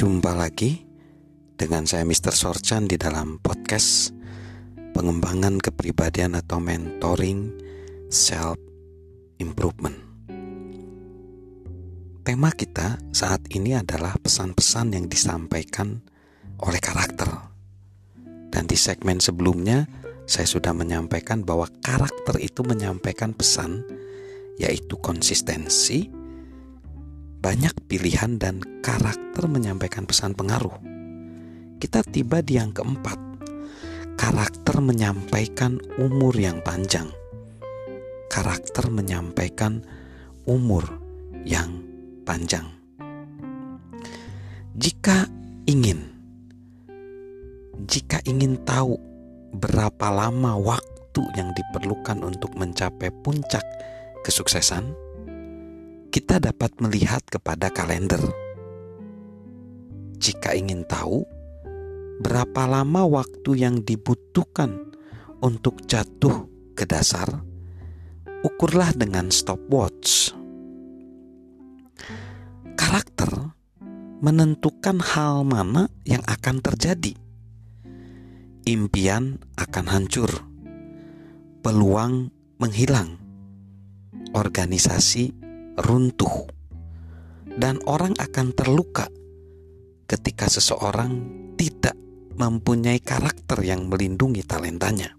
Jumpa lagi dengan saya Mr. Sorchan di dalam podcast pengembangan kepribadian atau mentoring self improvement. Tema kita saat ini adalah pesan-pesan yang disampaikan oleh karakter. Dan di segmen sebelumnya saya sudah menyampaikan bahwa karakter itu menyampaikan pesan yaitu konsistensi, banyak pilihan dan karakter menyampaikan pesan pengaruh. Kita tiba di yang keempat. Karakter menyampaikan umur yang panjang. Karakter menyampaikan umur yang panjang. Jika ingin jika ingin tahu berapa lama waktu yang diperlukan untuk mencapai puncak kesuksesan, kita dapat melihat kepada kalender. Jika ingin tahu berapa lama waktu yang dibutuhkan untuk jatuh ke dasar, ukurlah dengan stopwatch. Karakter menentukan hal mana yang akan terjadi. Impian akan hancur, peluang menghilang, organisasi runtuh, dan orang akan terluka ketika seseorang tidak mempunyai karakter yang melindungi talentanya.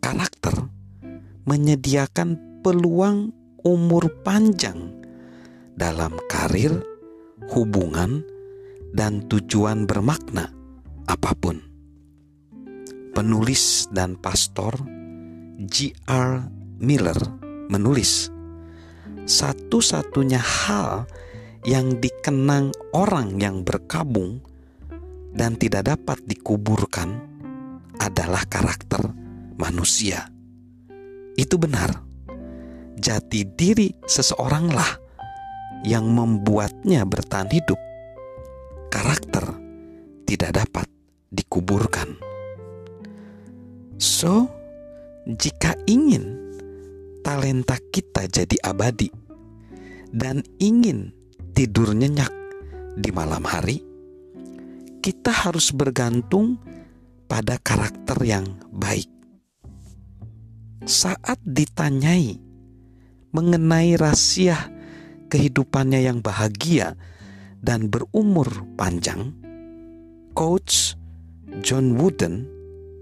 Karakter menyediakan peluang umur panjang dalam karir, hubungan, dan tujuan bermakna apa pun. Penulis dan pastor G.R. Miller menulis, satu-satunya hal yang dikenang orang yang berkabung dan tidak dapat dikuburkan adalah karakter manusia. Itu benar. Jati diri seseoranglah yang membuatnya bertahan hidup. Karakter tidak dapat dikuburkan. So, jika ingin talenta kita jadi abadi dan ingin tidur nyenyak di malam hari, kita harus bergantung pada karakter yang baik. Saat ditanyai mengenai rahasia kehidupannya yang bahagia dan berumur panjang, Coach John Wooden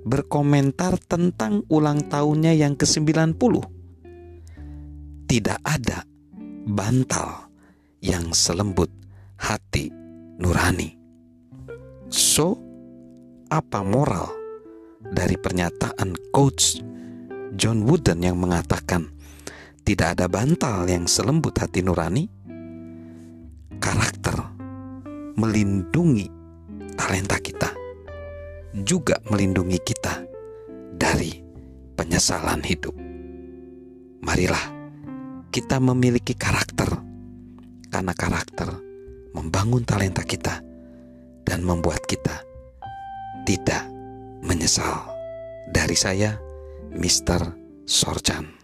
berkomentar tentang ulang tahunnya yang ke-90 tidak ada bantal yang selembut hati nurani. So, apa moral dari pernyataan coach John Wooden yang mengatakan tidak ada bantal yang selembut hati nurani? Karakter melindungi talenta kita, juga melindungi kita dari penyesalan hidup. Marilah kita memiliki karakter, karena karakter membangun talenta kita dan membuat kita tidak menyesal. Dari saya, Mr. Sorchan.